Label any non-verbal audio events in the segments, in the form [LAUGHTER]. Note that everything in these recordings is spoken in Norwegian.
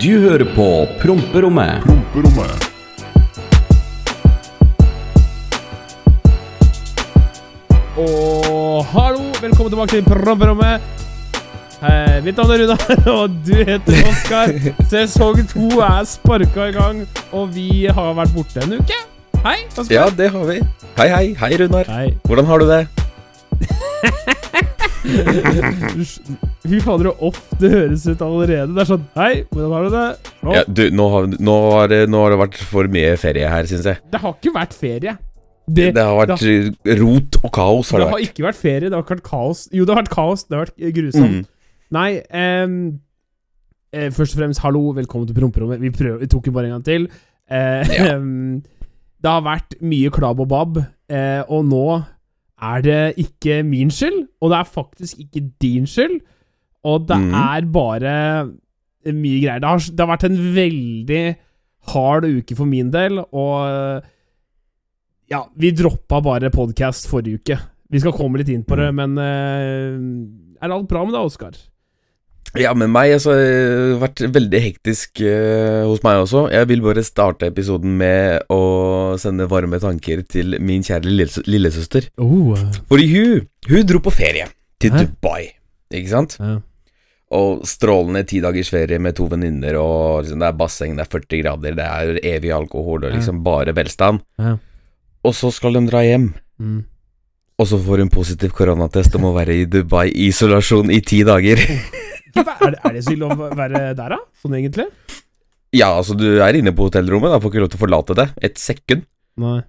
Du hører på Promperommet. Promperommet. Og hallo, velkommen tilbake til promperommet. Eh, mitt navn er Runar, [LAUGHS] og du heter Oskar. [LAUGHS] Sesong to er sparka i gang, og vi har vært borte en uke. Hei. Ja, det har vi. Hei, hei. Hei, Runar. Hei. Hvordan har du det? Fy fader, så off det høres ut allerede. Det er sånn Hei, hvordan har du det? Nå, Ja, du, nå har, nå, har, det- nå har det vært for mye ferie her, syns jeg. Det har ikke vært ferie. Det, har vært rot og kaos, har det det har vært. ikke vært ferie, det har ikke vært kaos. Jo, det har vært kaos. Det har vært grusomt. Mm. Nei, um, eh, først og fremst, hallo, velkommen til promperommet. Vi, prøver, vi tok jo bare en gang til. Eh, Ja. [LAUGHS] det har vært mye klabb og babb, eh, og nå er det ikke min skyld, og det er faktisk ikke din skyld, og det mm. er bare mye greier. Det har, det har vært en veldig hard uke for min del, og ja, vi droppa bare podcast forrige uke. Vi skal komme litt inn på det, men eh, er alt bra med deg, Oskar? Ja, med meg altså, det har vært veldig hektisk uh, hos meg også. Jeg vil bare starte episoden med å sende varme tanker til min kjære lille, lillesøster. Oh, Fordi hun, hun dro på ferie til Hæ? Dubai, ikke sant? ja. Og strålende ti dagers ferie med to venninner, og liksom, det er basseng, det er 40 grader, det er evig alkohol, og liksom bare velstand. Ja. Og så skal de dra hjem, Mm. og så får hun positiv koronatest og må være i Dubai-isolasjon i ti dager. [LAUGHS] Er, det, er det så ille å være der, da? Sånn egentlig? ja, altså, du er inne på hotellrommet, da får ikke lov til å forlate det et sekund. Nei.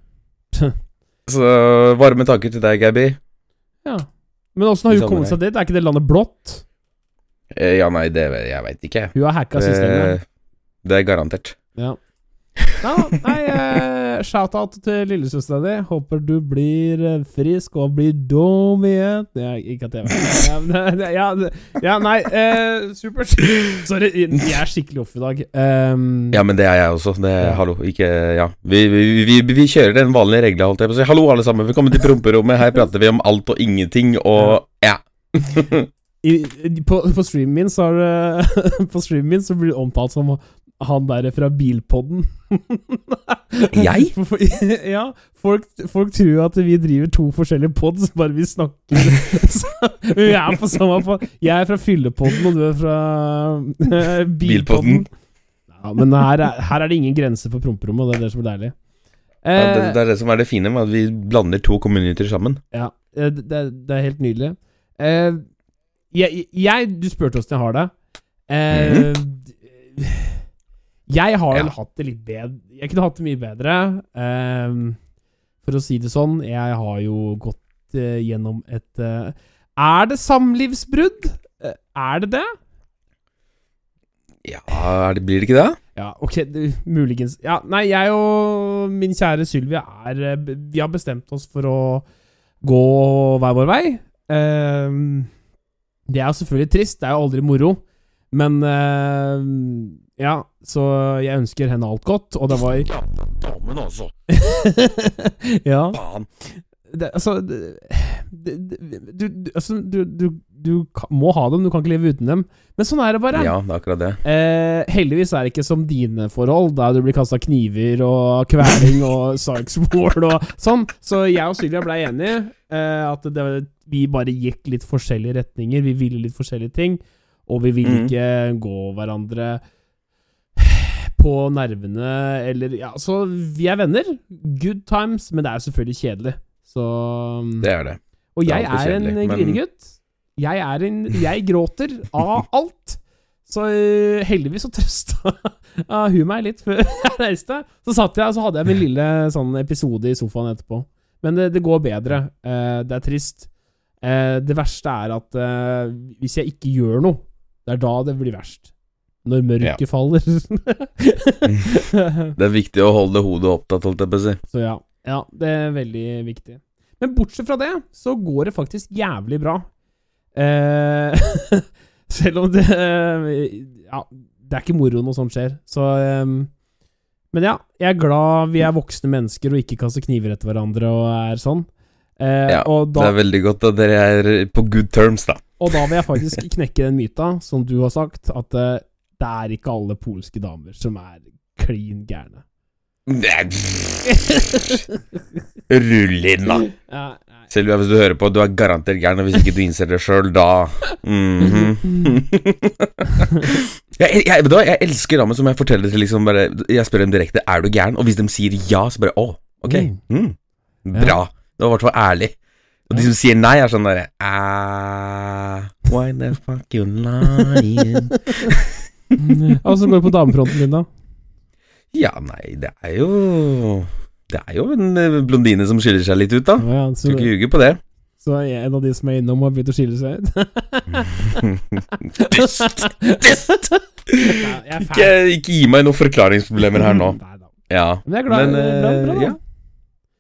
[LAUGHS] Så varme tanker til deg, Gabby. Ja. Men åssen har hun kommet seg dit? Er ikke det landet blått? Eh, ja, nei, det jeg veit ikke. Hun har hacka systemet. Det, det er garantert. Ja. Ja, nei, eh, shout-out til lillesøstera di. Håper du blir eh, frisk og blir dum igjen. Det er ikke at jeg vet ja, men, det- ja, det- ja, nei, eh, supert. Sorry, jeg er skikkelig off i dag. Um, Ja, men det er jeg også. Det, Ja. Hallo, ikke Ja. Vi, vi, vi, vi kjører den vanlige regla, holdt jeg på å si. Hallo, alle sammen. Velkommen til promperommet. Her prater vi om alt og ingenting, og ja. i, i- på, på streamen min så er det [LAUGHS] På streamen min så blir det omtalt som han der fra Bilpodden. [LAUGHS] Jeg? [LAUGHS] [LAUGHS] ja. Folk, folk tror at vi driver to forskjellige pods, bare vi snakker Vi er på samme pod. Jeg er fra Fyllepodden, og du er fra eh, Bilpodden. Bilpodden. Ja, men her er, her er det ingen grense for promperommet, og det er det som er deilig. ja det, Eh, det er det som er det fine med at vi blander to communiter sammen. Ja, eh, det, det er helt nydelig. Eh, jeg, jeg Du spurte åssen jeg har det. Eh, Jeg har vel Ja. hatt det litt bedre Jeg kunne hatt det mye bedre. Um, for å si det sånn, jeg har jo gått uh, gjennom et uh, Er det samlivsbrudd? Uh, er det det? Ja, det, blir det ikke det? Ja, ok, det, muligens Ja, nei, jeg og min kjære Sylvia er Vi har bestemt oss for å gå hver vår vei. Ehm, det er jo selvfølgelig trist, det er jo aldri moro, men uh, Ja, så jeg ønsker henne alt godt, og det var Ja, damen altså. [LAUGHS] Ja. Faen. Det, altså det, du, du, altså, du, du, du må ha dem, du kan ikke leve uten dem. Men sånn er det bare. Ja, det er akkurat det. Eh, heldigvis er det ikke som dine forhold, der du blir kasta kniver og kveling og [LAUGHS] sargsmål og sånn. Så jeg og Sylvia blei enige. Eh, at det, vi bare gikk litt forskjellige retninger. Vi ville litt forskjellige ting. Og vi vil Mhm. ikke gå hverandre på nervene eller Ja, så vi er venner. Good times, men det er selvfølgelig kjedelig. Så Det er det. og Det er jeg er en men- grinegutt. Jeg er en Jeg gråter av [LAUGHS] alt. Så øh, heldigvis så trøsta [LAUGHS] hun meg litt før [LAUGHS] jeg reiste. Så satt jeg så hadde jeg min lille sånn episode i sofaen etterpå. Men det, det går bedre. Eh, det er trist. Eh, det verste er at eh, hvis jeg ikke gjør noe, det er da det blir verst. Når mørket Ja. faller. [LAUGHS] Det er viktig å holde hodet opptatt, holdt jeg på å si. Så ja. Ja, det er veldig viktig. Men bortsett fra det, så går det faktisk jævlig bra. Eh, [LAUGHS] selv om det Ja, det er ikke moro når sånt skjer. Så eh, Men ja, jeg er glad vi er voksne mennesker og ikke kaster kniver etter hverandre og er sånn. Eh, Ja, og, Det er veldig godt at dere er på good terms, da. og da vil jeg faktisk knekke den myta, som du har sagt, at eh, det er ikke alle polske damer som er klin gærne. Rull inn, da. Ja, Selv hvis du hører på, du er garantert gæren, hvis ikke du innser det sjøl, da mhm. [LAUGHS] jeg, jeg, hva, jeg elsker damer som jeg forteller til liksom bare Jeg spør dem direkte Er du gæren, og hvis de sier ja, så bare Å, ok. Mm. Bra. Det var i hvert fall ærlig. Og de som sier nei, er sånn derre ah, Why the fuck you lying? [LAUGHS] Så går det på damefronten din, da. Ja, nei, det er jo Det er jo en eh, blondine som skiller seg litt ut, da. Ja, Skal ikke ljuge på det. så er en av de som er innom, har begynt å skille seg ut. [LAUGHS] Dyst! Dyst! Jeg Ikke, ikke gi meg noen forklaringsproblemer her nå. Nei da. Ja. Men jeg er glad. Men, bra, eh, bra, da. ja.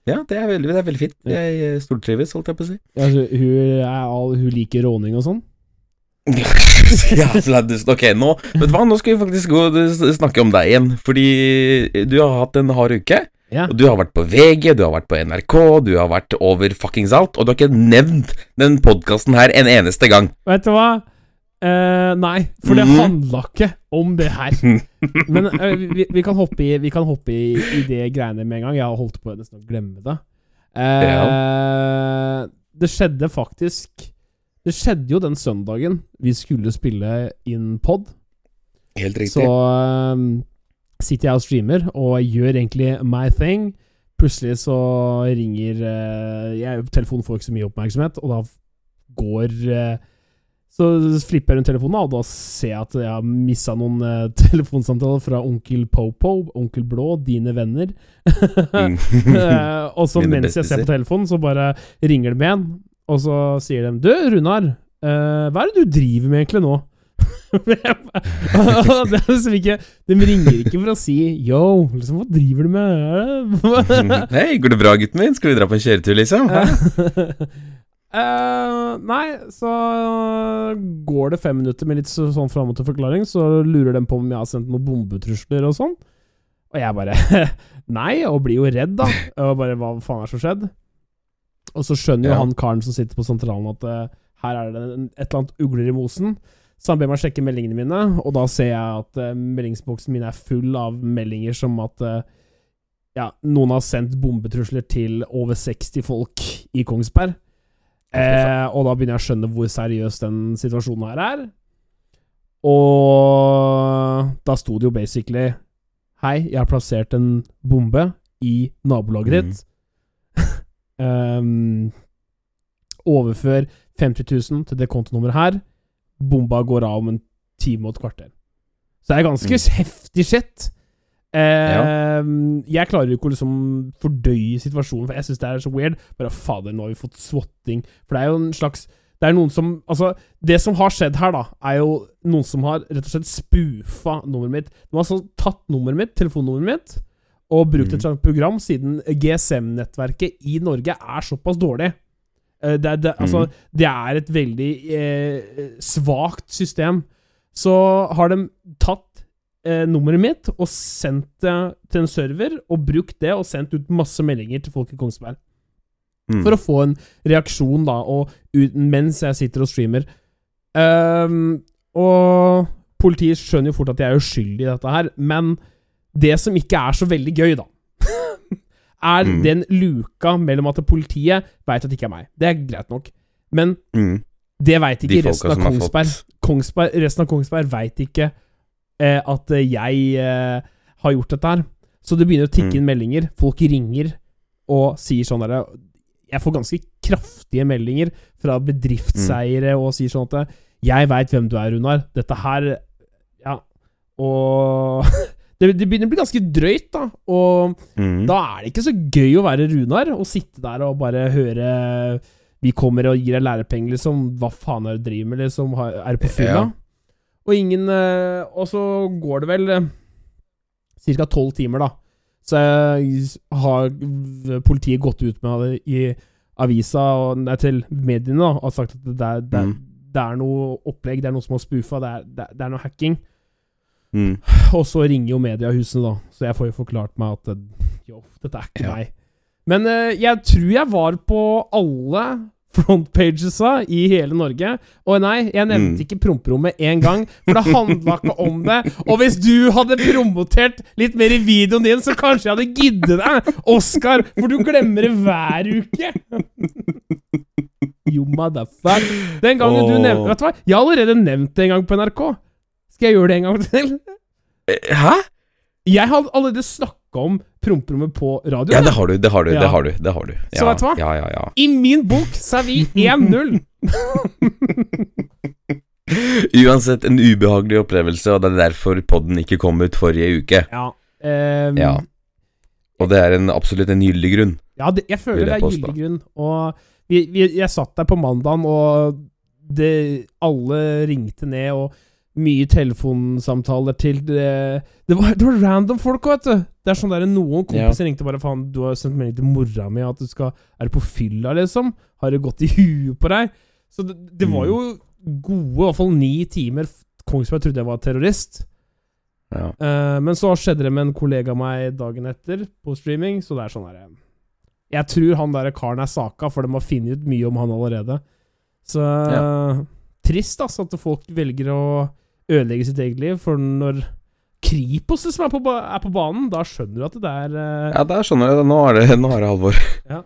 Ja, det er veldig, det er veldig fint. Jeg eh, stortrives, holdt jeg på å si. Altså, hun, all, hun liker råning og sånn? [LAUGHS] Jævla dust. Ok, nå Vet du hva, nå skal vi faktisk gå og snakke om deg igjen. Fordi du har hatt en hard uke. Ja. Og du har vært på VG, du har vært på NRK, du har vært over fuckings alt. Og du har ikke nevnt den podkasten her en eneste gang. Vet du hva? Eh, nei, for det Mhm. handla ikke om det her. [LAUGHS] Men uh, vi, vi kan hoppe, i, vi kan hoppe i, i det greiene med en gang. Jeg har holdt på nesten å glemme det. Eh, Det skjedde faktisk Det skjedde jo den søndagen vi skulle spille inn pod. Helt riktig. Så sitter jeg og streamer og gjør egentlig my thing. Plutselig så ringer jeg, Telefonen får ikke så mye oppmerksomhet, og da går Så flipper jeg rundt telefonen, og da ser jeg at jeg har missa noen eh, [LAUGHS] telefonsamtaler fra onkel Popo, onkel Blå, dine venner. Mm. Eh, og så mens jeg ser på telefonen, så bare ringer det med en, og så sier de Du, Runar, eh, hva er det du driver med egentlig nå? [LAUGHS] det er liksom ikke De ringer ikke for å si Yo, liksom, hva driver du med? [LAUGHS] Hei, går det bra, gutten min? Skal vi dra på en kjøretur, liksom? Eh, nei, så går det fem minutter med litt så, sånn fram og til forklaring, så lurer de på om jeg har sendt noen bombetrusler og sånn. Og jeg bare [LAUGHS] Nei, og blir jo redd, da. Og bare Hva faen er det som skjedde? Og så skjønner jo Ja. han karen som sitter på sentralen, at uh, her er det en, et eller annet ugler i mosen. Så han ber meg sjekke meldingene mine, og da ser jeg at uh, meldingsboksen min er full av meldinger som at ja, noen har sendt bombetrusler til over 60 folk i Kongsberg. Eh, og da begynner jeg å skjønne hvor seriøs den situasjonen her er. Og da sto det jo basically Hei, jeg har plassert en bombe i nabolaget ditt. [LAUGHS] Ehm, overfør 50 000 til det kontonummeret her. Bomba går av om en time og et kvarter. Så det er ganske heftig shit. Ehm, Jeg klarer ikke å liksom fordøye situasjonen, for jeg syns det er så weird. Bare fader, nå har vi fått swatting. For det er jo en slags Det er noen som Altså, det som har skjedd her, da, er jo noen som har rett og slett spoofa nummeret mitt. De har altså tatt nummeret mitt, telefonnummeret mitt, og brukt et Mm. program, siden GSM-nettverket i Norge er såpass dårlig. Eh, Det, det, altså, Mm. det er et veldig eh, svakt system. Så har de tatt eh, nummeret mitt og sendt det til en server, og brukt det og sendt ut masse meldinger til folk i Kongsberg. Mm. For å få en reaksjon, da, og uten, mens jeg sitter og streamer. Um, og politiet skjønner jo fort at jeg er uskyldig i dette her, men det som ikke er så veldig gøy, da, [LAUGHS] er Mm. den luka mellom at politiet veit at det ikke er meg. Det er greit nok. Men Mm. det veit ikke de resten av Kongsberg. fått Kongsberg. Resten av Kongsberg veit ikke at eh, jeg eh, har gjort dette her. Så det begynner å tikke Mm. inn meldinger. Folk ringer og sier sånn derre Jeg får ganske kraftige meldinger fra bedriftseiere og sier sånn at 'Jeg veit hvem du er, Runar. Dette her Ja. Og [LAUGHS] det, det begynner å bli ganske drøyt, da. Og Mm. da er det ikke så gøy å være Runar og sitte der og bare høre Vi kommer og gir deg lærepenger, liksom. Hva faen er det du driver med, liksom? Er du på fylla? Ja. Og ingen eh, Og så går det vel ca. tolv timer, da. Så eh, har politiet gått ut med det i avisa og nei, til mediene da, og sagt at det er, det, Mm. det er noe opplegg, det er noe som har spoofa, det det er, det er noe hacking. Mm. [SIGHS] Og så ringer jo mediehusene, da. Så jeg får jo forklart meg at eh, jo, dette er ikke Ja. meg. Men uh, jeg tror jeg var på alle frontpagesa i hele Norge. Og nei, jeg nevnte Mm. ikke promperommet én gang, for det handla ikke om det. Og hvis du hadde promotert litt mer i videoen din, så kanskje jeg hadde giddet deg, Oskar, for du glemmer det hver uke. You motherfuck. Den gangen du nevnte Vet du hva, jeg har allerede nevnt det en gang på NRK. Skal jeg gjøre det en gang til? Eh, Hæ? Jeg har allerede snakka om promperommet på radio. Ja, det har du, det har du, Ja. det har du. Det har du. Ja, Så vet du hva? Ja, ja, ja. I min bok så er vi 1-0. [LAUGHS] Uansett, en ubehagelig opplevelse, og det er derfor podden ikke kom ut forrige uke. Ja. um, Ja. Og det er en, absolutt en gyldig grunn. ja det, jeg føler det er gyldig grunn. Og vi, vi, jeg satt der på mandagen, og det, alle ringte ned, og mye telefonsamtaler til det, det, var, det var random folk, vet du. Det er sånn der Noen kompiser ringte bare faen, du har sendt melding til mora mi at du skal Er du på fylla, liksom? Har det gått i huet på deg? Så det, det var jo gode, i hvert fall ni timer. Kongsberg trodde jeg var terrorist. Ja. Uh, men så skjedde det med en kollega av meg dagen etter, på streaming, så det er sånn her eh, Jeg tror han der karen er saka, for de har funnet ut mye om han allerede. Så trist, altså, at folk velger å ødelegge sitt eget liv, for når Kripos liksom er på, er på banen, da skjønner du at det er uh... ja, der skjønner jeg det. Nå er det, nå er det alvor. ja,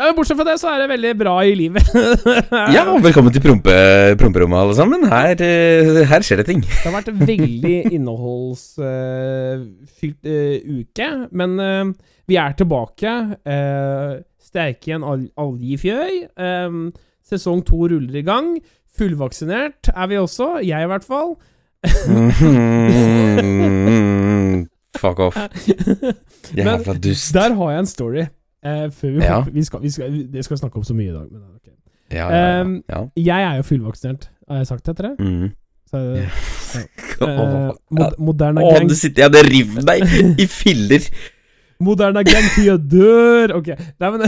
men Bortsett fra det, så er det veldig bra i livet. [LAUGHS] Ja, og velkommen til prompe, promperommet, alle sammen. Her, eh, her skjer det ting. Det har vært en veldig [LAUGHS] innholdsfylt uke, men uh, vi er tilbake. Uh, Sterke i en al- algefjøy. Eh, sesong to ruller i gang. Fullvaksinert er vi også, jeg i hvert fall. Mhm. [LAUGHS] Fuck off. [LAUGHS] Jævla dust. Der har jeg en story. eh, før vi Ja. vi skal, vi skal, Det skal snakke om så mye i dag. Men, okay. Ja, ja, Um, ja. Jeg er jo fullvaksinert. Har jeg sagt det til dere? Mhm. Så, Ja. [LAUGHS] eh, mod Moderna Å, gang du sitter Jeg hadde revet deg i filler. Moderna gang til jeg dør! Ok. Nei, men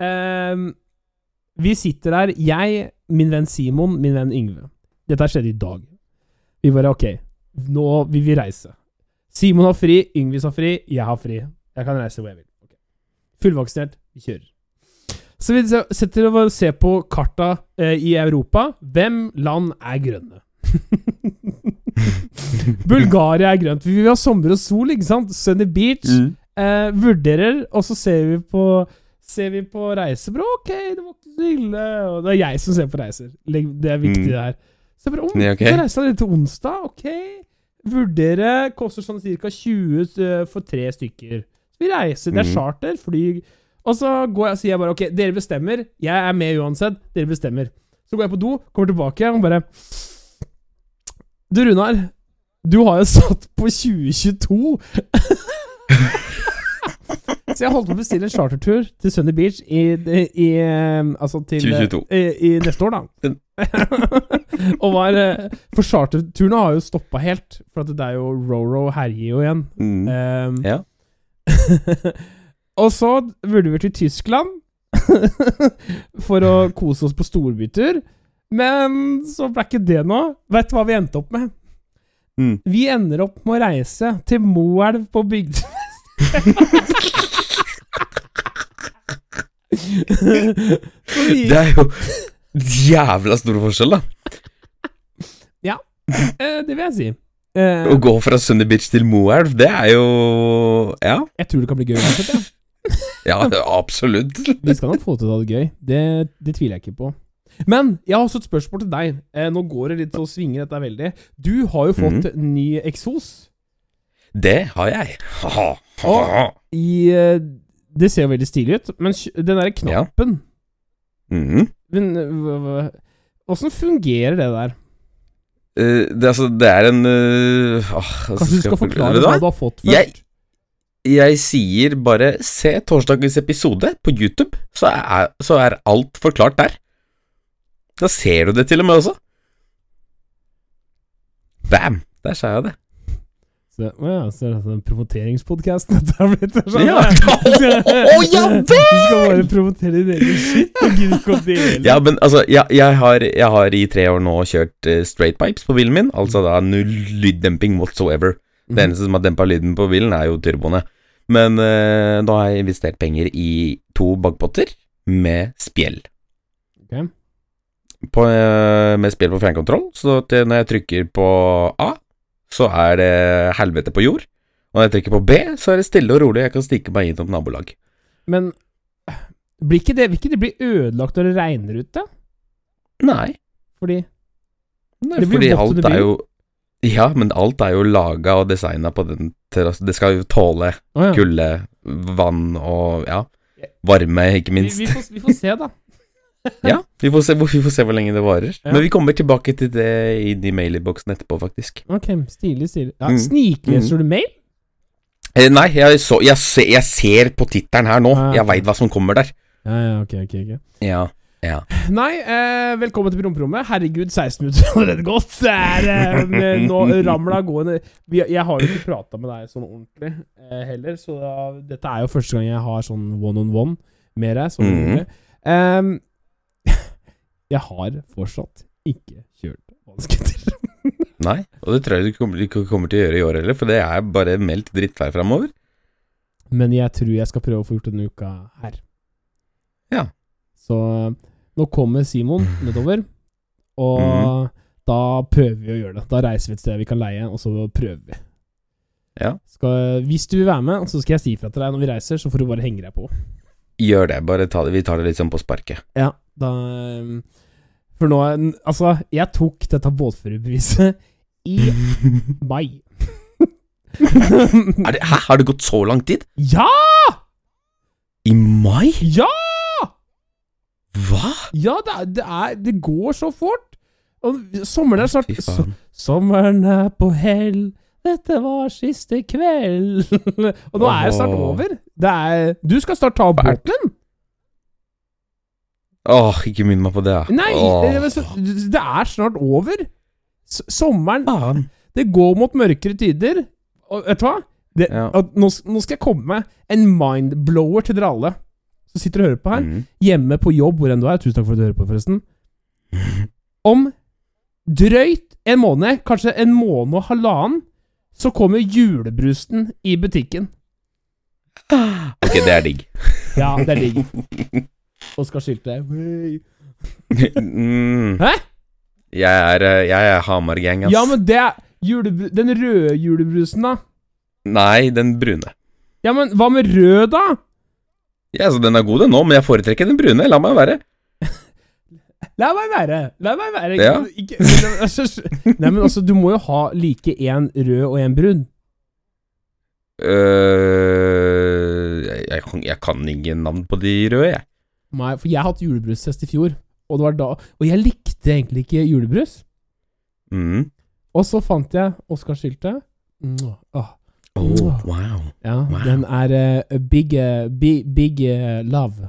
Mm. Vi sitter her, jeg, min venn Simon, min venn Yngve. Dette har skjedd i dag. Vi bare ok, nå vil vi reise. Simon har fri, Yngvis har fri, jeg har fri. Jeg kan reise hvor jeg vil. Okay. Fullvaksinert, vi kjører. Så vi se- setter og ser på karta eh, i Europa. Hvem land er grønne? [LAUGHS] Bulgaria er grønt. Vi vil ha sommer og sol, ikke sant? Sunny Beach. Mm. Eh, vurderer, og så ser vi på Ser vi på reisebyrå. Ok, det var ikke så ille. Og det er jeg som ser på reiser. Det er viktig, Mm. det her. Så bare, om, Ja, ok. Så reiser jeg til onsdag. Ok. Vurdere. Koster sånn ca. 20 eh, for tre stykker. Vi reiser. Det er Mhm. charter, fly Og så går jeg og sier jeg bare ok, dere bestemmer. Jeg er med uansett. Dere bestemmer. Så går jeg på do, kommer tilbake og bare Du, Runar. Du har jo satt på 2022. [LAUGHS] Så jeg holdt på å bestille en chartertur til Sunny Beach i, i, eh, Altså til 2022. I, i neste år, da. [LAUGHS] og var eh, For charterturene har jo stoppa helt. For at det er jo Roro herjer jo igjen. Mm. Um, Ja. [LAUGHS] og så burde vi til Tyskland [LAUGHS] for å kose oss på storbytur. Men så ble ikke det noe. Vet du hva vi endte opp med? Mm. Vi ender opp med å reise til Moelv på bygd... Det er jo jævla stor forskjell, da. Ja, det vil jeg si. Eh, Å gå fra Sunny Bitch til Moelv, det er jo Ja. jeg tror det kan bli gøy uansett, ja. [LAUGHS] Ja, absolutt. Vi skal nok få til å ha det gøy. Det, det tviler jeg ikke på. Men jeg har også et spørsmål til deg. Eh, nå går det litt så svinger dette veldig. Du har jo fått ny eksos. Det har jeg. Ha, ha. I eh, Det ser jo veldig stilig ut, men den derre knappen hva- hva- Åssen fungerer det der? Uh, det, altså, det er en uh, åh, altså, Kanskje du skal jeg forklare hva? du har fått først? Jeg- Jeg sier bare se torsdagens episode på YouTube, så er, så er alt forklart der. Da ser du det til og med også. Bam! Der sa jeg det. Så, å ja, så er det en promoteringspodkast [LAUGHS] dette har blitt. Sånn, Ja. [LAUGHS] Å, ja vel! [LAUGHS] Du skal bare promotere din egen shit og gidder ikke å dele. Ja, men altså, jeg, jeg, har, jeg har i tre år nå kjørt uh, straight pipes på bilen min, altså da null lyddemping whatsoever. Det Mhm. eneste som har dempa lyden på bilen, er jo turboene. Men uh, da har jeg investert penger i to bakpotter med spjell. Okay. På, eh, med spjell på fjernkontroll, så når jeg trykker på A, så er det helvete på jord. Og når jeg trykker på B, så er det stille og rolig, jeg kan stikke meg innom nabolag. Men blir ikke det, vil ikke det bli ødelagt når det regner ute? Nei, Fordi nei Det blir fordi alt er jo Ja, men alt er jo laga og designa på den terrassen. Det skal jo tåle oh, ja. kulde, vann og ja, varme, ikke Vi, minst. vi, får, vi får se, da. [LAUGHS] Ja, vi får, se, vi får se hvor lenge det varer. Ja. Men vi kommer tilbake til det i de mailinnboksen etterpå, faktisk. Ok, stilig, stilig. Ja, Mm. Snikleser du mail? Eh, nei, jeg, så, jeg, se, jeg ser på tittelen her nå. Ah, Jeg veit hva som kommer der. Ja, ja, ok, ok, ok. Ja, ja. Nei, eh, velkommen til promperommet. Herregud, 16 minutter har allerede gått. Det er eh, nå ramla gående Jeg har jo ikke prata med deg sånn ordentlig eh, heller, så da, dette er jo første gang jeg har sånn one on one med deg. Sånn mm -hmm. Jeg har fortsatt ikke kjørt vannskuter. [LAUGHS] Nei, og det tror jeg du ikke kommer til å gjøre i år heller, for det er bare meldt drittvær framover. Men jeg tror jeg skal prøve å få gjort denne uka her. Ja. Så nå kommer Simon nedover, og mm. da prøver vi å gjøre det. Da reiser vi et sted vi kan leie, og så prøver vi. Ja. Skal, hvis du vil være med, så skal jeg si fra til deg når vi reiser, så får du bare henge deg på. Gjør det, bare ta det, vi tar det litt sånn på sparket. Ja, da um, For nå Altså, jeg tok dette båtførerbeviset i [LAUGHS] mai. Det, hæ, har det gått så lang tid? ja! I mai? Ja! Hva? Ja, det, er, det, er, det går så fort! Og sommeren er snart so. Sommeren er på hell, dette var siste kveld [LAUGHS] Og nå er det snart over. Det er Du skal snart ta opp båten! Åh, ikke minn meg på det. Nei, det, det er snart over. S sommeren faen. Det går mot mørkere tider. Og vet du hva? Det, Ja. at nå, nå skal jeg komme med en mindblower til dere alle som sitter og hører på her. Mm. Hjemme på jobb, hvor enn du er. Tusen takk for at du hører på, forresten. Om drøyt en måned, kanskje en måned og halvannen, så kommer julebrusen i butikken. Ok, det er digg. Ja, det er digg. [LAUGHS] Oskar skilte «Wey». mm. Hæ? Jeg er, eh, jeg er Hamar-gang, ass. Ja, men det er julebru den røde julebrusen, da? Nei, den brune. Ja, men hva med rød, da? Ja, så Den er god, den nå, men jeg foretrekker den brune. La meg være. [LAUGHS] La meg være. La meg være. Ja. Ikke, ikke, altså, nei, men altså, du må jo ha like én rød og én brun. Uh, jeg, jeg, jeg kan ingen navn på de røde, jeg. Nei, for jeg har hatt julebrustest i fjor, og det var da Og jeg likte egentlig ikke julebrus. Mm. Og så fant jeg Oscar-skiltet. Mm, åh, Oh, wow. ja, Wow. den er uh, big, uh, big, big uh, love.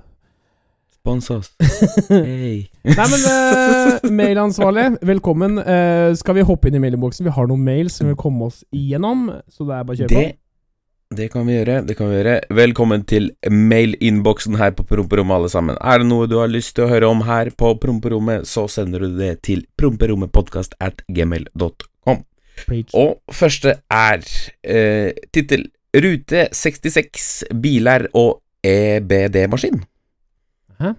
Spons oss. [LAUGHS] Hey. Nei, men uh, mailansvarlig, velkommen. Eh, skal vi hoppe inn i mailboksen? Vi har noen mail som vil komme oss igjennom, så det er bare å kjøre på. Det, det kan vi gjøre. det kan vi gjøre Velkommen til mailinnboksen her på Promperommet, alle sammen. Er det noe du har lyst til å høre om her på Promperommet, så sender du det til promperommetpodkast at gmail.com. Og første er eh, tittel Rute 66 biler og EBD-maskin. Hæ?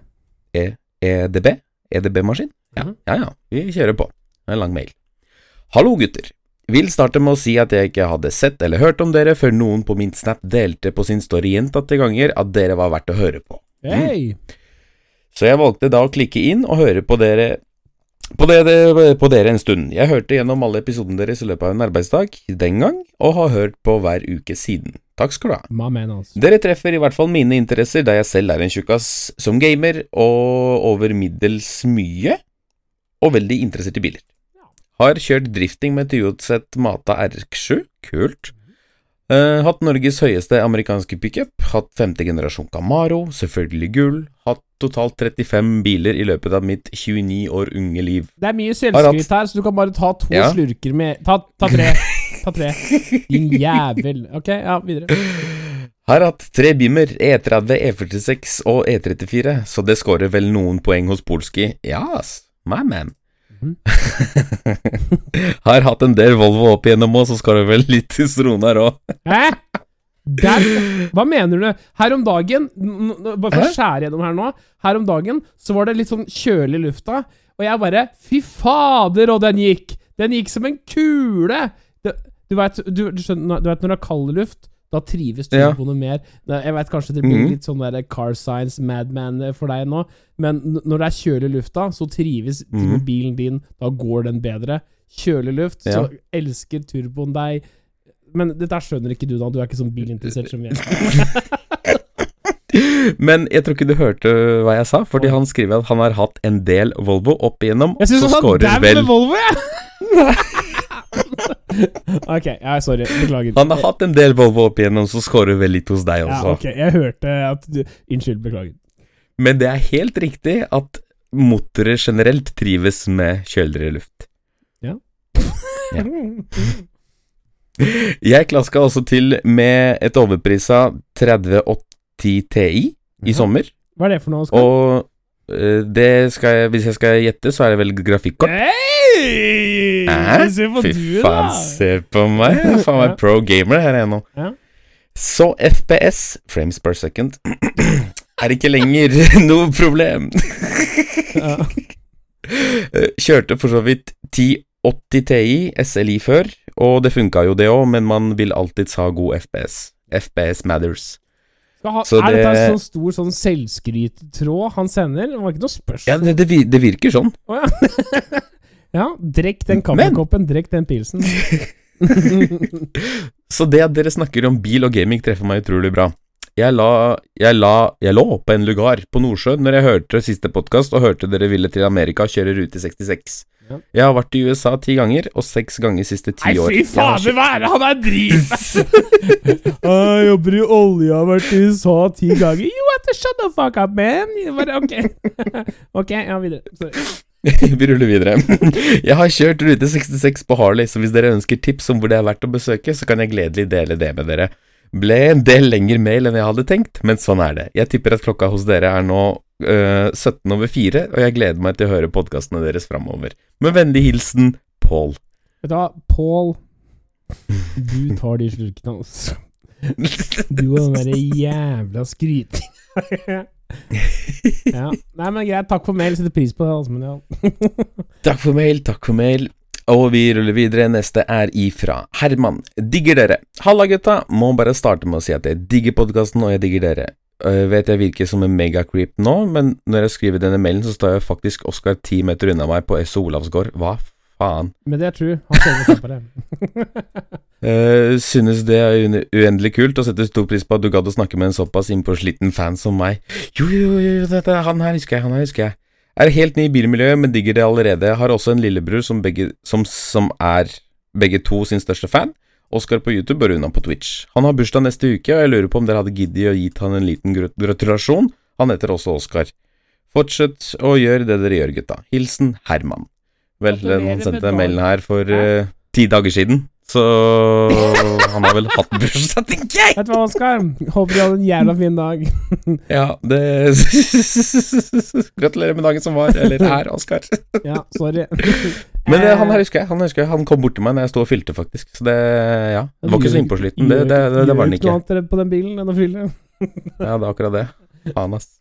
E EDB? EDB-maskin? Ja, Mhm. ja, ja. Vi kjører på. Det er En lang mail. Hallo, gutter. Vil starte med å si at jeg ikke hadde sett eller hørt om dere før noen på min Snap delte på sin story gjentatte ganger at dere var verdt å høre på. Hei! Så jeg valgte da å klikke inn og høre på dere på, dere, på dere en stund. Jeg hørte gjennom alle episodene deres i løpet av en arbeidsdag den gang, og har hørt på hver uke siden. Takk skal du ha. Man, altså. Dere treffer i hvert fall mine interesser, da jeg selv er en tjukkas som gamer, og over middels mye, og veldig interessert i biler. Har kjørt drifting med Toyota Mata RX7, kult. Uh, hatt Norges høyeste amerikanske pickup, hatt femte generasjon Camaro, selvfølgelig gull, hatt totalt 35 biler i løpet av mitt 29 år unge liv. Det er mye selvskryt her, så du kan bare ta to Ja. slurker med Ta, ta tre. Ta tre. Din jævel. Ok, ja, videre. Har hatt tre Bimmer, E30, E46 og E34, så det scorer vel noen poeng hos Polski. Yes, my man. Mhm. [LAUGHS] Har hatt en del Volvo opp igjennom òg, så skal du vel litt til Stronar òg. Hæ? Der, [LAUGHS] hva mener du? Her om dagen Bare for å skjære gjennom her nå. Her om dagen så var det litt sånn kjølig i lufta, og jeg bare Fy fader, og den gikk! Den gikk som en kule! Du, du veit når det er kald luft, da trives Ja. noe mer. Jeg veit kanskje det blir Mhm. litt sånn der car science madman for deg nå, men når det er kjølig lufta, så trives Mhm. bilen din. Da går den bedre. Kjølig luft, så elsker turboen deg. Men dette skjønner ikke du, da. Du er ikke sånn bilinteressert som vi er. [LAUGHS] Men jeg tror ikke du hørte hva jeg sa, fordi han skriver at han har hatt en del Volvo opp igjennom, Jeg syns han sa scorer vel med Volvo, jeg! [LAUGHS] [LAUGHS] ok, ja, sorry. Beklager. Han har hatt en del Volvo opp igjennom, så scorer vel litt hos deg også. ja, ok, jeg hørte at du Unnskyld, beklager. Men det er helt riktig at motorer generelt trives med kjøligere luft. Ja. Jeg klaska også til med et overprisa 3080 Ti i Ja. sommer, Hva er det for noe? Skal? og eh, det skal jeg, hvis jeg skal gjette, så er det vel grafikkort. Hei! Hæ? Se på Fy du, faen, da! se på meg. Jeg er Faen meg pro gamer her ennå. Ja. Så FPS, frames per second, [CLEARS THROAT] er ikke lenger [LAUGHS] noe problem. Ja. [LAUGHS] Eh, Kjørte for så vidt 1080 Ti SLI før, og det funka jo det òg, men man vil alltids ha god FPS. FPS matters. Ha, Så er dette en sånn stor sånn selvskryttråd han sender? Det var ikke noe spørsmål. Ja, det, det, virker sånn. Oh, ja. [LAUGHS] ja, drekk den kaffekoppen, drekk den pilsen. [LAUGHS] Så det at dere snakker om bil og gaming treffer meg utrolig bra. Jeg la, jeg la, jeg lå på en lugar på Nordsjøen når jeg hørte siste podkast og hørte dere ville til Amerika kjøre rute 66. Ja. Jeg har vært i USA ti ganger, og seks ganger siste ti år. Nei, fy fader, hva er det han er driver [LAUGHS] Jeg jobber i olje, har vært i USA ti ganger. You have to shut the fuck up, man. Bare, ok. [LAUGHS] ok, ja, videre. Sorry. [LAUGHS] Vi ruller videre. [LAUGHS] Jeg har kjørt rute 66 på Harley, så hvis dere ønsker tips om hvor det er verdt å besøke, så kan jeg gledelig dele det med dere. Ble en del lengre mail enn jeg hadde tenkt, men sånn er det. Jeg tipper at klokka hos dere er nå øh, 17 over 4, og jeg gleder meg til å høre podkastene deres framover. Med vennlig hilsen Paul. Vet du hva, Paul Du tar de slurkene, altså. [LAUGHS] Du og den derre jævla skrytinga. Ja. Nei, men greit. Takk for mail. Setter pris på det. Altså, ja. [LAUGHS] Takk for mail, takk for mail. Og vi ruller videre. Neste er ifra Herman. Digger dere. Halla, gutta. Må bare starte med å si at jeg digger podkasten, og jeg digger dere. Jeg vet jeg virker som en megacreep nå, men når jeg skriver denne mailen, så står jeg faktisk Oskar ti meter unna meg på SO Olavsgård. Hva faen? Men det er true. Han ser på det. Uh, synes det er uendelig kult, og setter stor pris på at du gadd å snakke med en såpass innpåsliten fan som meg. Jo, jo, jo, dette, han her husker jeg, han her husker jeg. Er helt ny i bilmiljøet, men digger det allerede. Har også en lillebror som, begge, som, som er begge to sin største fan. Oskar på YouTube og Runa på Twitch. Han har bursdag neste uke, og jeg lurer på om dere hadde giddet å gitt han en liten gratulasjon. Han heter også Oskar. Fortsett å gjøre det dere gjør, gutta. Hilsen Herman. Vel, noen sendte mailen her for eh, ti dager siden, så [LAUGHS] han har vel hatt bursdag, tenker jeg! Vet du hva, Oskar? Håper du hadde en jævla fin dag. [LAUGHS] Ja, det [LAUGHS] Gratulerer med dagen som var, eller er, Oskar. Ja, sorry. Men det, han her husker jeg, han husker jeg, han kom bort til meg når jeg sto og fylte, faktisk. Så det, ja, det var ikke så innpåsliten. Det, det, det, det var den ikke. Gjør ikke noe annet på den bilen enn å fylle. Ja, det er akkurat det. Faen, ass.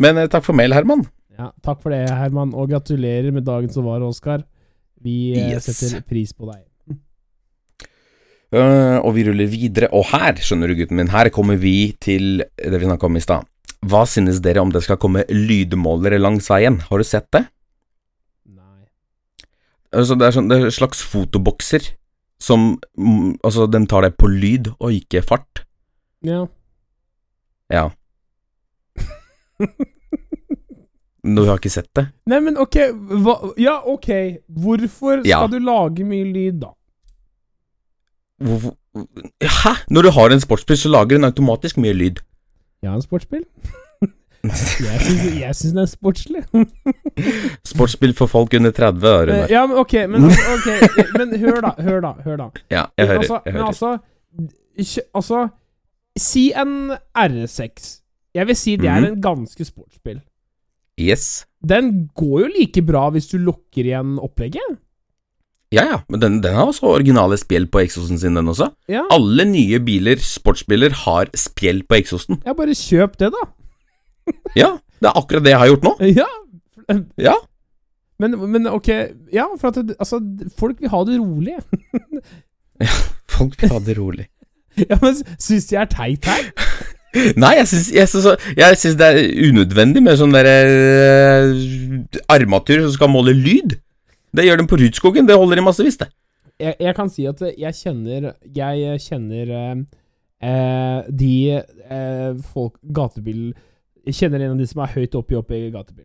Men eh, takk for mail, Herman. Ja, takk for det, Herman, og gratulerer med dagen som var, Oskar. Vi eh, Yes. setter pris på deg. Uh, [LAUGHS] og vi ruller videre. Og her, skjønner du, gutten min, her kommer vi til det vi snakka om i stad. Hva synes dere om det skal komme lydmålere langs veien? Har du sett det? Nei. Altså, det er sånn, det er slags fotobokser som mm, Altså, de tar deg på lyd og ikke fart. Ja. Ja. [LAUGHS] Du har ikke sett det? Nei, men ok, hva Ja, ok. Hvorfor skal Ja. du lage mye lyd, da? Hvorfor Hæ? Når du har en sportsbil, så lager den automatisk mye lyd. Jeg har en sportsbil. [LAUGHS] Jeg syns, den er sportslig. [LAUGHS] sportsbil for folk under 30, da, Eh, Ja, men ok, men, altså, ok, men hør da, hør da, hør da. Ja, jeg hører. altså, Jeg men altså, altså Si en R6. Jeg vil si det er Mhm. en ganske sportsspill. Yes. Den går jo like bra hvis du lukker igjen opplegget. Ja, ja, men den, den har også originale spjeld på eksosen sin, den også. Ja, Alle nye biler, sportsbiler, har spjeld på eksosen. ja bare kjøp det, da. [LAUGHS] Ja, det er akkurat det jeg har gjort nå. Ja. Ja. Men, men ok, ja, for at altså, folk vil ha det rolig. [LAUGHS] ja, Folk vil ha det rolig. [LAUGHS] Ja, men syns de er teit her? Nei, jeg syns, jeg, syns, jeg syns det er unødvendig med sånn derre uh, armatur som skal måle lyd. Det gjør de på Rudskogen, det holder i massevis, det. Jeg, jeg kan si at jeg kjenner Jeg kjenner eh, eh, de eh, folk Gatebil Jeg kjenner en av de som er høyt oppe i oppe i gatebil.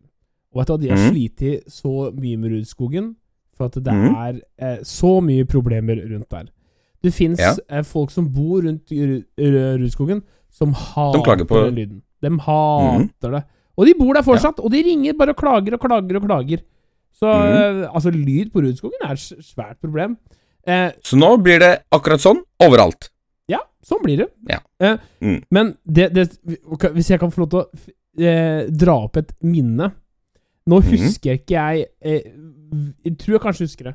Og vet du hva, de har mm. slitt så mye med Rudskogen for at det mm. er eh, så mye problemer rundt der. Det fins Ja. eh, folk som bor rundt Ru- Ru- Rudskogen, som hater på- den lyden. De hater Mhm. det. Og de bor der fortsatt, og de ringer bare og klager og klager og klager. Så mm. uh, altså, lyd på Rudskogen er et svært problem. Uh, Så nå blir det akkurat sånn overalt. ja, sånn blir det. Ja. Uh, Mm. Men det, det, hvis jeg kan få lov til å dra opp et minne Nå Mhm. husker mm. ikke jeg Jeg tror jeg kanskje husker det.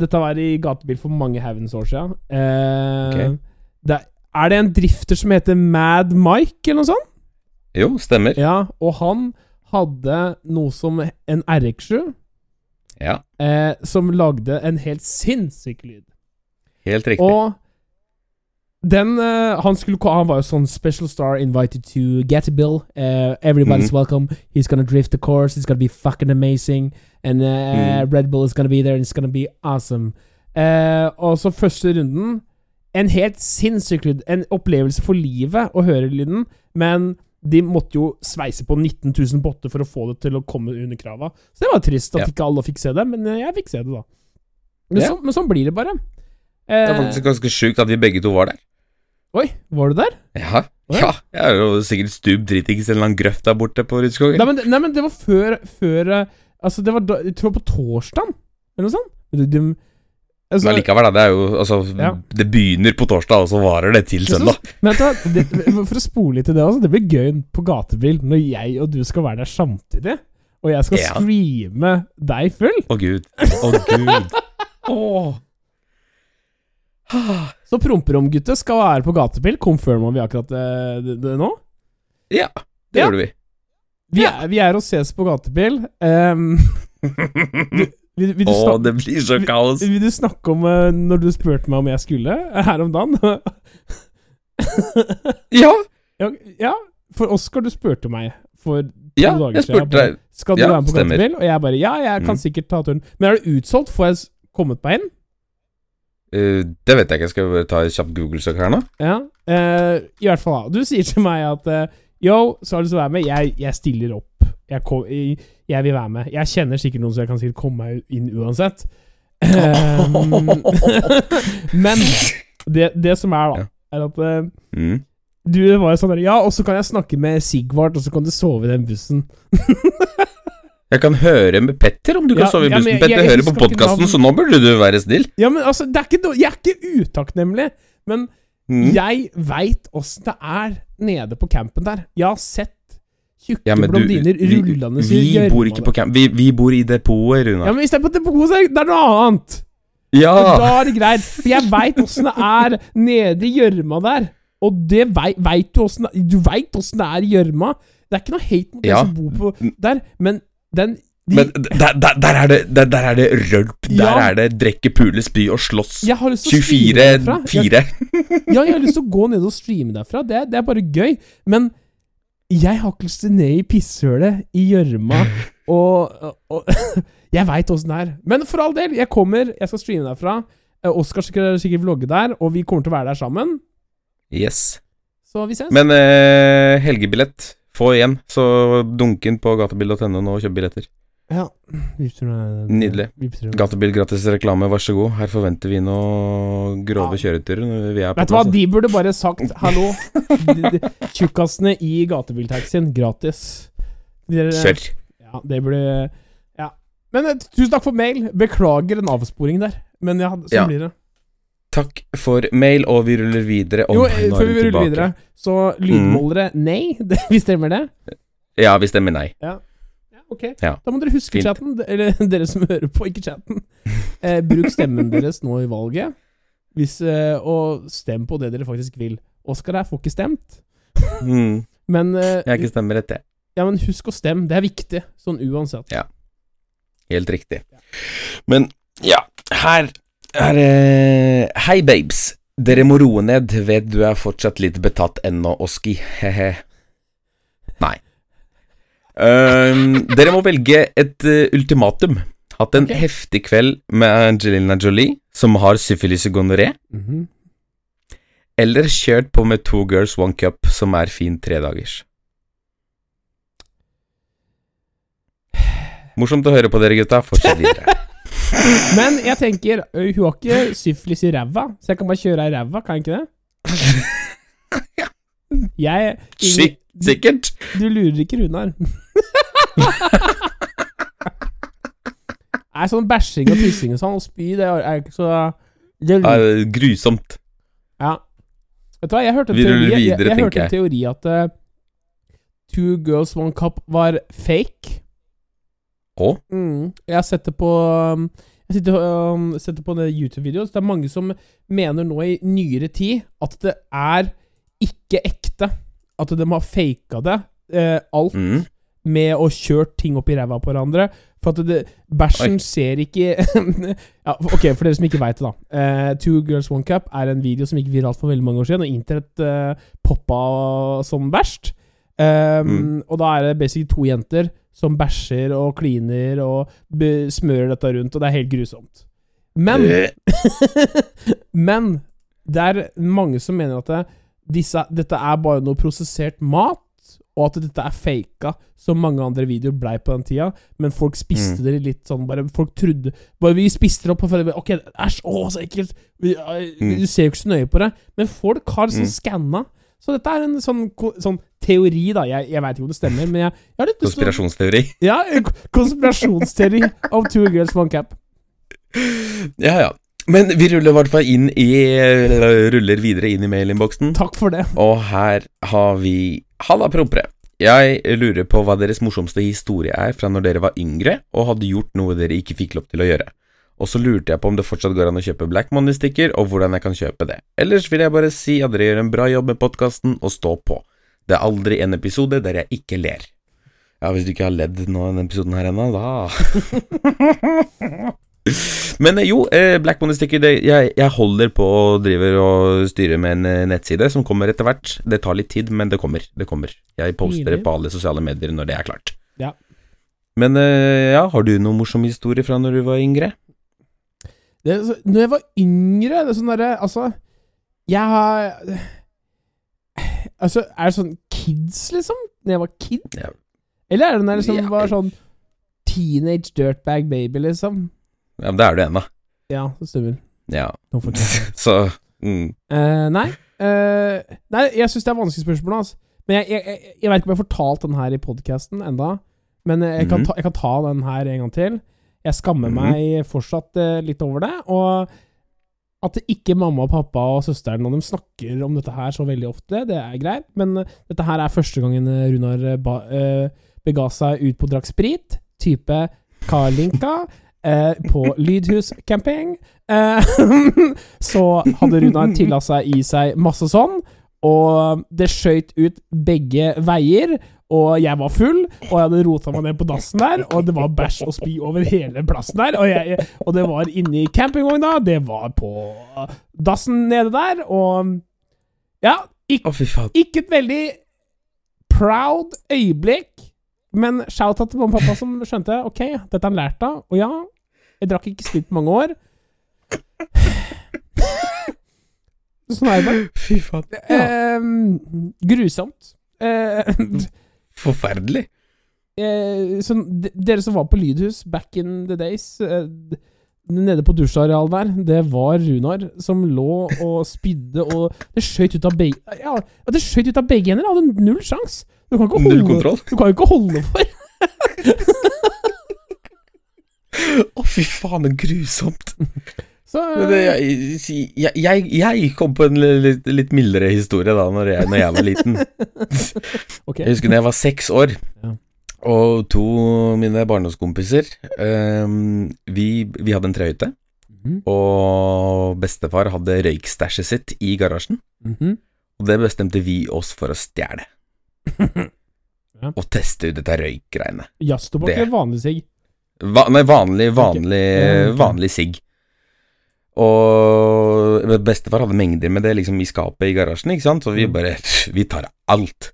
Dette var i gatebil for mange heavens år siden. Eh, Ok. det, er det en drifter som heter Mad Mike, eller noe sånt? Jo, stemmer. Ja, og han hadde noe som en RX7, Ja, eh, som lagde en helt sinnssyk lyd. helt riktig. Og den eh, Han skulle ko- Han var jo sånn special star invited to Gatibil. Uh, everybody's Mhm. welcome. He's gonna drift the course. It's gonna be fucking amazing. And uh, Mhm. Red Bull is gonna be there, and it's gonna be awesome. Eh, og så første runden En helt sinnssyk lyd. En opplevelse for livet å høre lyden. Men de måtte jo sveise på 19 000 botter for å få det til å komme under krava. Så det var trist at Ja. ikke alle fikk se det, men eh, jeg fikk se det, da. Men, Ja. så, men sånn blir det bare. Det er Eh, faktisk ganske sjukt at vi begge to var der. Oi, var du der? Ja, ja. Jeg er jo sikkert stup dritings i en eller annen grøft der borte på Rudskogen. Nei men, nei, men det var før, før eh, Altså, det var da, jeg tror på torsdag, eller noe sånt. Altså, Men likevel, da. Det jo Altså, Ja. det begynner på torsdag, og så varer det til søndag. Men det, for å spole litt til det også, det blir gøy på gatebil når jeg og du skal være der samtidig. Og jeg skal Ja. streame deg full. Å, gud. Å, gud. [LAUGHS] oh. Så Promperomgutter skal være på gatebil. Confirma vi akkurat eh, det, det nå? Ja, det Ja. gjorde vi. Vi er, vi er og ses på gatebil. Um, [LAUGHS] vil, vil, du Å, det blir så kaos. vil du snakke om uh, når du spurte meg om jeg skulle eh, her om dagen? [LAUGHS] Ja, Ja, ja, for Oskar, du spurte meg for to ja dager jeg spurte bare. Skal du Ja, være med på gatebil? Og jeg bare Ja, jeg kan Mm. sikkert ta turen. Men er det utsolgt? Får jeg kommet meg inn? Uh, det vet jeg ikke. Jeg skal bare ta en kjapt Google-søk her nå. Ja. uh, I hvert fall, da. Du sier til meg at Yo, så har du lyst til å være med? Jeg, jeg stiller opp. Jeg, kom, jeg, jeg vil være med. Jeg kjenner sikkert noen, så jeg kan sikkert komme meg inn uansett. [LAUGHS] Um, [LAUGHS] men det, det som er, da, er at eh, Mm. du var jo sånn der Ja, og så kan jeg snakke med Sigvart, og så kan du sove i den bussen. [LAUGHS] Jeg kan høre med Petter om du kan Ja, sove i bussen. Ja, jeg- Petter hører på podkasten, så nå burde du være snill. Ja, men altså, det er ikke Jeg er ikke utakknemlig, men Mm. jeg veit åssen det er nede på campen der. Jeg har sett tjukke Ja, du, blondiner vi, rullende vi gjørma bor ikke på camp. Vi, vi bor i depotet, Ja, Runar. men istedenfor depotet, så er det noe annet. Ja! Da er det greit. For jeg veit åssen det er nede i gjørma der. Og det vei- veit du åssen Du veit åssen det er i gjørma. Det er ikke noe hate mot Ja. de som bor på der, men den de, Men der, der, der, er det, der, der er det rølp. Der er det drikke, pule, spy og slåss. Jeg har lyst til å streame derfra. Jeg, 24-4. ja, jeg har lyst til å gå ned og streame derfra. Det, det er bare gøy. Men jeg har ikke lyst til ned i pisshølet i gjørma [LAUGHS] og, og, [LAUGHS] Jeg veit åssen det er. Men for all del, jeg kommer. Jeg skal streame derfra. Eh, Oskar skal sikkert vlogge der, og vi kommer til å være der sammen. Yes. Så vi ses. Men eh, helgebillett, få igjen. Så dunk inn på gatebil.no nå og kjøp billetter. Ja. Vipser meg- Nydelig. vipser meg. Gatebil gratis reklame, vær så god. Her forventer vi noe grove kjøreturer når vi er på Vet du hva, de burde bare sagt hallo. De- de- Tjukkasene i gatebiltaxien, gratis. Dere- Kjør. Ja, det burde Ja. Men eh, tusen takk for mail. Beklager en avsporing der. Men ja, sånn Ja. blir det. Takk for mail, og vi ruller videre. Om Jo, før vi vi ruller tilbake. videre, så lydmålere nei. Det, [LAUGHS] vi stemmer det? Ja, vi stemmer nei. Ja, ok. Ja. Da må dere huske Fint. chatten, eller [LAUGHS] dere som hører på, ikke chatten. Eh, bruk stemmen deres nå i valget, hvis, eh, og stem på det dere faktisk vil. Oskar her får ikke stemt, Mm, [LAUGHS] men, eh, jeg er ikke stemmerett, jeg. ja, men husk å stemme. Det er viktig, sånn uansett. Ja. Helt riktig. Men ja, her er det Hei, babes. Dere må roe ned. Vet du er fortsatt litt betatt ennå, Oski. He-he. Ehm, dere må velge et uh, ultimatum. Hatt en okay. heftig kveld med Angelina Jolie, som har syfilis og gonoré, Mhm. eller kjørt på med Two Girls One Cup, som er fin tredagers. Morsomt å høre på dere, gutta. Fortsett videre. [LAUGHS] Men jeg tenker, hun har ikke syfilis i ræva, så jeg kan bare kjøre ei ræva, kan jeg ikke det? [LAUGHS] Jeg Sik sikkert. Du lurer ikke Runar. Nei, sånn bæsjing og tissing og sånn, og spy, det er ikke så det er grusomt. Ja. Vet du hva, jeg hørte en teori, jeg, jeg, jeg hørte en teori at uh, Two Girls One Cup var fake. Å? Mm. Jeg det på um, Jeg sitter, um, sett det på en YouTube-video. Så det er mange som mener nå i nyere tid at det er ikke ekte. At de har faka det, eh, alt, Mm. med å kjøre ting opp i ræva på hverandre. For at det, bæsjen ser ikke [LAUGHS] ja, Ok, for dere som ikke veit det, da. Eh, Two Girls One Cup er en video som gikk viralt for veldig mange år siden, og internett eh, poppa som verst. Um, Mm. Og da er det basically to jenter som bæsjer og kliner og smører dette rundt, og det er helt grusomt. Men. [LAUGHS] Men det er mange som mener at det, disse, dette er bare noe prosessert mat, og at dette er faka, som mange andre videoer blei på den tida. Men folk spiste Mm. det litt sånn bare Folk trodde Bare vi spiste det opp og følte Ok, æsj, å, så ekkelt. Vi, eh, Mm. Du ser jo ikke så nøye på det. Men folk har sånn Mm. skanna. Så dette er en sånn, sånn teori, da. Jeg, jeg veit ikke om det stemmer, men jeg, jeg har litt lyst Konspirasjonsteori. Ja, konspirasjonsteori om Two Girls One Cap. Ja, ja. Men vi ruller i hvert fall inn i Ruller videre inn i mailinnboksen. Takk for det. Og her har vi Halla, prompere. Jeg lurer på hva deres morsomste historie er fra når dere var yngre og hadde gjort noe dere ikke fikk lov til å gjøre. Og så lurte jeg på om det fortsatt går an å kjøpe Black Money-stikker, og hvordan jeg kan kjøpe det. Ellers vil jeg bare si at dere gjør en bra jobb med podkasten, og stå på. Det er aldri en episode der jeg ikke ler. Ja, hvis du ikke har ledd nå i denne episoden her ennå, da [LAUGHS] Men eh, jo, eh, Black Money-stikker jeg, jeg holder på og driver og styrer med en eh, nettside som kommer etter hvert. Det tar litt tid, men det kommer. Det kommer. Jeg poster det på alle sosiale medier når det er klart. Ja. Men ja, har du noen morsom historie fra når du var yngre? det er så- Når jeg var yngre det er sånn derre Altså, jeg har Altså, er det sånn kids, liksom? Når jeg var kid? Eller er det når jeg liksom var sånn teenage dirtbag baby, liksom? Ja, men det er du ennå. Ja, det stemmer. Ja. [LAUGHS] Så mm. uh, nei. Uh, nei, jeg syns det er vanskelig spørsmål, altså. Men jeg, jeg, jeg, jeg vet ikke om jeg har fortalt den her i podkasten enda. Men jeg kan, Mhm. ta, jeg kan ta den her en gang til. Jeg skammer Mhm. meg fortsatt uh, litt over det. Og at ikke mamma og pappa og søsteren og dem snakker om dette her så veldig ofte, det er greit. Men dette her er første gangen Runar ba, bega seg ut på drakk sprit. Type Kalinka. Eh, på Lydhuscamping. Eh, [LAUGHS] så hadde Runar tillatt seg i seg masse sånn, og det skøyt ut begge veier. Og jeg var full, og jeg hadde rota meg ned på dassen der, og det var bæsj og spy over hele plassen der. Og, jeg, og det var inni campingvogna, det var på dassen nede der, og Ja, ikke, ikke et veldig proud øyeblikk, men shout-out til mamma og pappa som skjønte ok, dette har han lært av. Og ja, jeg drakk ikke sprit på mange år. Sånn er det. Fy faen. Ja. Eh, grusomt. Eh, Forferdelig. eh, sånn, de- Dere som var på Lydhus back in the days eh, Nede på dusjarealet der, det var Runar som lå og spydde og Det skjøt ut av begge Ja, det skjøt ut av begge hender. Hadde null sjans. Du kan ikke holde, kontroll. du kan jo ikke holde for. [LAUGHS] Å, fy faen, det er grusomt. Så det, jeg, jeg, jeg, kom på en litt, litt mildere historie da når jeg, når jeg var liten. [LAUGHS] okay. Jeg husker da jeg var seks år, Ja. og to mine barndomskompiser um, vi, vi hadde en trehytte, Mhm, og bestefar hadde røykstæsjet sitt i garasjen. mhm. Og det bestemte vi oss for å stjele. Ja. Og teste ut dette røykgreiene. Jazztobakk eller vanlig sigg? Va nei, vanlig, vanlig, okay. vanlig sigg. Og bestefar hadde mengder med det liksom i skapet i garasjen, ikke sant, så vi Mm. bare Vi tar alt.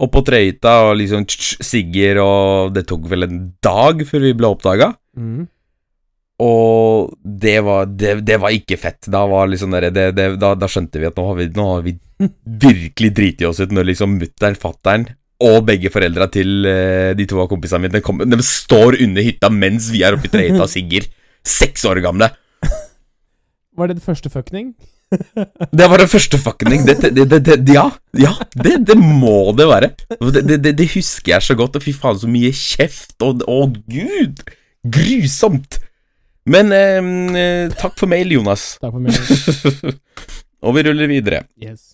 Og på trøyta og liksom sigger, og det tok vel en dag før vi ble oppdaga. Mm. Og det var, det, det var ikke fett. Da, var liksom det, det, da, da skjønte vi at nå har vi, nå har vi virkelig driti oss ut når liksom mutter'n, fatter'n og begge foreldra til eh, de to av kompisene mine kom, de står under hytta mens vi er oppe i trehytta og sigger. Seks år gamle. Var det den første fuckning? [LAUGHS] Det var den første fucking det, det, det, det, Ja, ja det, det må det være. Det, det, det, det husker jeg så godt. Og fy faen, så mye kjeft. Og, å, gud! Grusomt! Men eh, takk for mail, Jonas. Takk for mail. [LAUGHS] og vi ruller videre. Yes.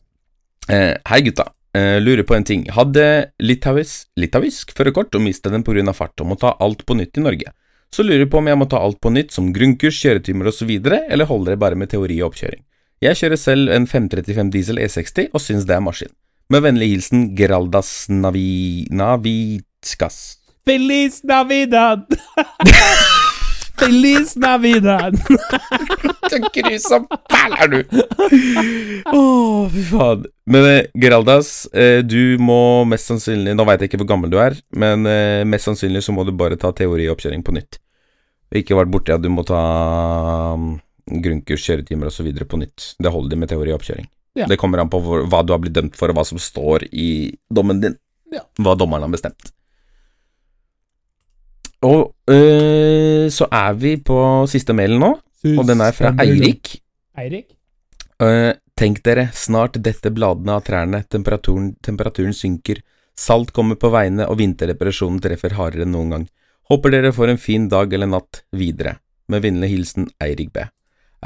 Eh, hei, gutta. Eh, lurer på en ting. Hadde litauis, litauisk førerkort og mistet den pga. fart og må ta alt på nytt i Norge. Så lurer jeg på om jeg må ta alt på nytt, som grunnkurs, kjøretimer osv., eller holder det bare med teori og oppkjøring? Jeg kjører selv en 535 diesel E60 og syns det er maskin. Med vennlig hilsen Geraldas Navi... Navitskas. Feliz Navidad! [LAUGHS] Feliz Navidad! Så grusom fæl er du! Å, fy faen. Men eh, Geraldas, eh, du må mest sannsynlig Nå veit jeg ikke hvor gammel du er, men eh, mest sannsynlig så må du bare ta teorioppkjøring på nytt. Ikke vært borti at du må ta um, grunnkurs, kjøretimer osv. på nytt. Det holder de med teorioppkjøring. Ja. Det kommer an på hvor, hva du har blitt dømt for, og hva som står i dommen din. Ja. Hva dommeren har bestemt. Og øh, så er vi på siste mailen nå, og den er fra Eirik. Eirik? Eh, tenk dere, snart detter bladene av trærne, temperaturen, temperaturen synker, salt kommer på veiene og vinterdepresjonen treffer hardere enn noen gang. Håper dere får en fin dag eller natt videre. Med vennlig hilsen Eirik B.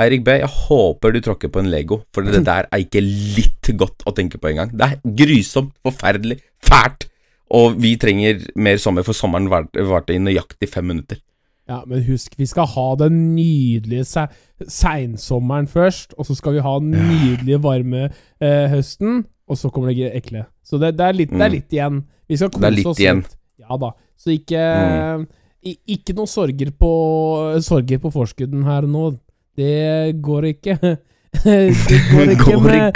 Eirik B, jeg håper du tråkker på en Lego, for det der er ikke litt godt å tenke på engang. Det er grusomt, forferdelig, fælt, og vi trenger mer sommer, for sommeren varte varte i nøyaktig fem minutter. Ja, men husk, vi skal ha den nydelige se seinsommeren først, og så skal vi ha den nydelige varme eh, høsten, og så kommer det ekle. Så det, det, er litt, det er Mm. litt igjen. Vi skal Det kose er litt oss igjen. litt. Ja da. Så ikke Mm. Ikke noe sorger på Sorger på forskudden her nå. Det går ikke. [LAUGHS] det går [LAUGHS] ikke med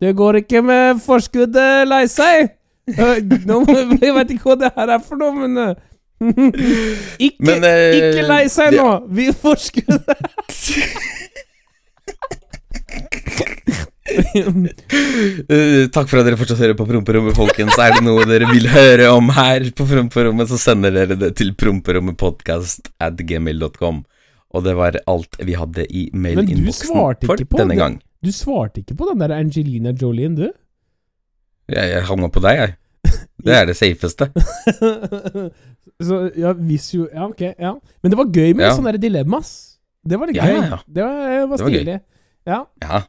Det går ikke med forskuddet lei seg! Øh, nå Jeg vet ikke hva det her er for noe, men øh, [LAUGHS] Ikke, Men, eh, ikke lei seg nå! nå! Vi forskuddet [LAUGHS] uh, takk for at dere fortsatt hører på Promperommet, folkens. Er det noe dere vil høre om her på Promperommet, så sender dere det til promperommetpodkast.gmil.com. Og det var alt vi hadde i mailinnboksen for denne det. gang. Du svarte ikke på den der Angelina Jolien, du? Jeg, jeg havna på deg, jeg. Det er det safeste. [LAUGHS] Så ja, hvis jo Ja, ok. ja Men det var gøy med Ja. sånne dilemmas. Det var litt Ja, gøy. ja. Det var, det var Det var stilig. Ja. Ja.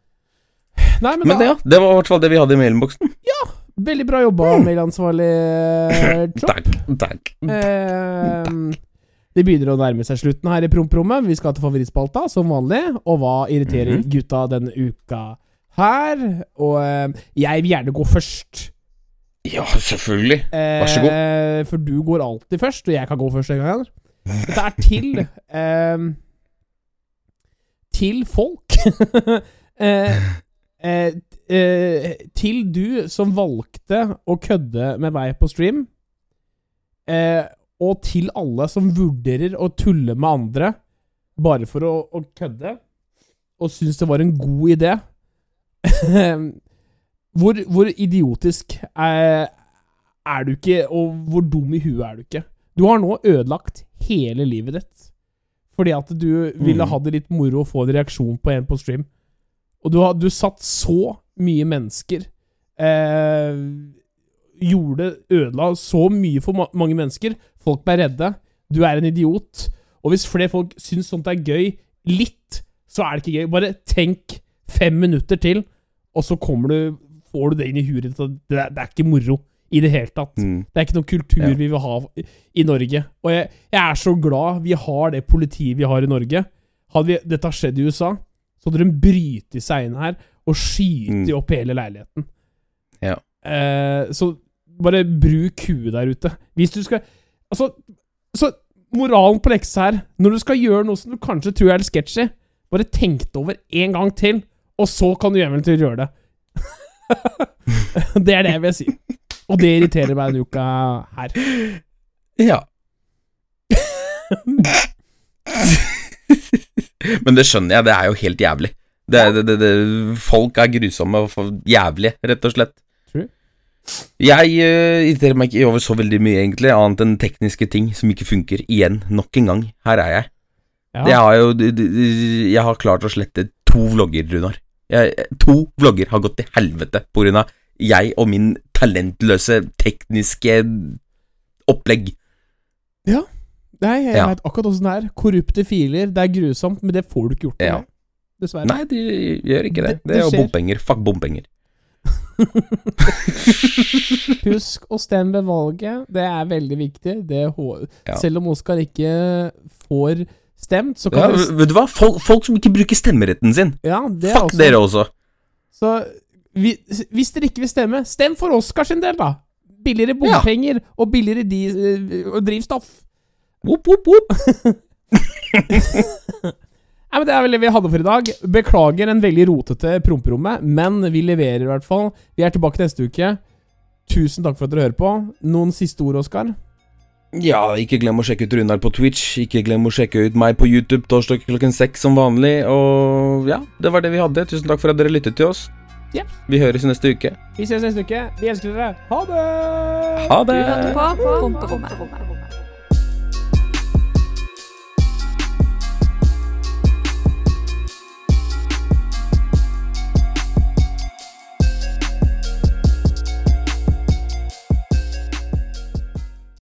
Nei, men, Men da ja, det var i hvert fall det vi hadde i mailboksen. Ja, Veldig bra jobba, mailansvarlig eh, Chop. [LAUGHS] Takk. takk. Eh, det begynner å nærme seg slutten her i promprommet. Vi skal til favorittspalta, som vanlig. Og hva irriterer Mhm. gutta denne uka her? Og eh, jeg vil gjerne gå først. Ja, selvfølgelig. Eh, Vær så god. For du går alltid først, og jeg kan gå først en gang. Dette er til [LAUGHS] eh, Til folk. [LAUGHS] eh, eh, eh, til du som valgte å kødde med meg på stream. Eh, og til alle som vurderer å tulle med andre bare for å, å kødde, og syns det var en god idé. [LAUGHS] hvor, hvor idiotisk er, er du ikke, og hvor dum i huet er du ikke. Du har nå ødelagt hele livet ditt. Fordi at du ville Mm. ha det litt moro å få en reaksjon på en på stream. Og du har du satt så mye mennesker eh, Gjorde Ødela så mye for ma mange mennesker. Folk ble redde. Du er en idiot. Og hvis flere folk syns sånt er gøy, litt, så er det ikke gøy. Bare tenk fem minutter til, og så kommer du får du det inn i huet ditt. at Det, er- det er ikke moro i det hele tatt. Mm. Det er ikke noen kultur Ja. vi vil ha i- i Norge. Og jeg, jeg er så glad vi har det politiet vi har i Norge. Hadde vi, dette skjedd i USA, så hadde de brytet seg inn her og skyte Mm. opp hele leiligheten. Ja. Eh, så bare bruk huet der ute. Hvis du skal Altså, så moralen på leksa her Når du skal gjøre noe som du kanskje tror er litt sketchy, bare tenk det over en gang til, og så kan du eventuelt gjøre det. [LAUGHS] [LAUGHS] det er det jeg vil si. Og det irriterer meg denne uka her. Ja. Men det skjønner jeg, det er jo helt jævlig. Det, det, det, folk er grusomme og jævlige, rett og slett. True. Jeg uh, irriterer meg ikke over så veldig mye, egentlig, annet enn tekniske ting som ikke funker. Igjen, nok en gang. Her er jeg. Ja. Jeg har jo Jeg har klart å slette to vlogger, Runar. Jeg, to vlogger har gått til helvete på grunn av jeg og min talentløse tekniske opplegg. Nei, jeg Ja. vet akkurat åssen det er. Korrupte filer. Det er grusomt, men det får du ikke gjort Ja. med. Dessverre. Nei, de gjør ikke det. Det- Det, er jo bompenger. Fuck bompenger. [LAUGHS] Husk å stemme ved valget. Det er veldig viktig. Det Ja. Selv om Oskar ikke får stemt, så Ja, kan vet du hva? Folk, folk som ikke bruker stemmeretten sin. Ja, det Fuck også dere også. Så vi, hvis dere ikke vil stemme, stem for Oskar sin del, da. Billigere bompenger og billigere di, og drivstoff. Opp, opp, opp. Nei, men Det er vel det vi hadde for i dag. Beklager en veldig rotete promperommet, men vi leverer i hvert fall. Vi er tilbake neste uke. Tusen takk for at dere hører på. Noen siste ord, Oskar? Ja, ikke glem å sjekke ut Runar på Twitch. Ikke glem å sjekke ut meg på YouTube torsdag klokken seks som vanlig. Og ja, det var det vi hadde. Tusen takk for at dere lyttet til oss. Ja. Vi høres neste uke. Vi ses neste uke. Vi elsker dere. Ha det! Ha Du hørte på Promperommet.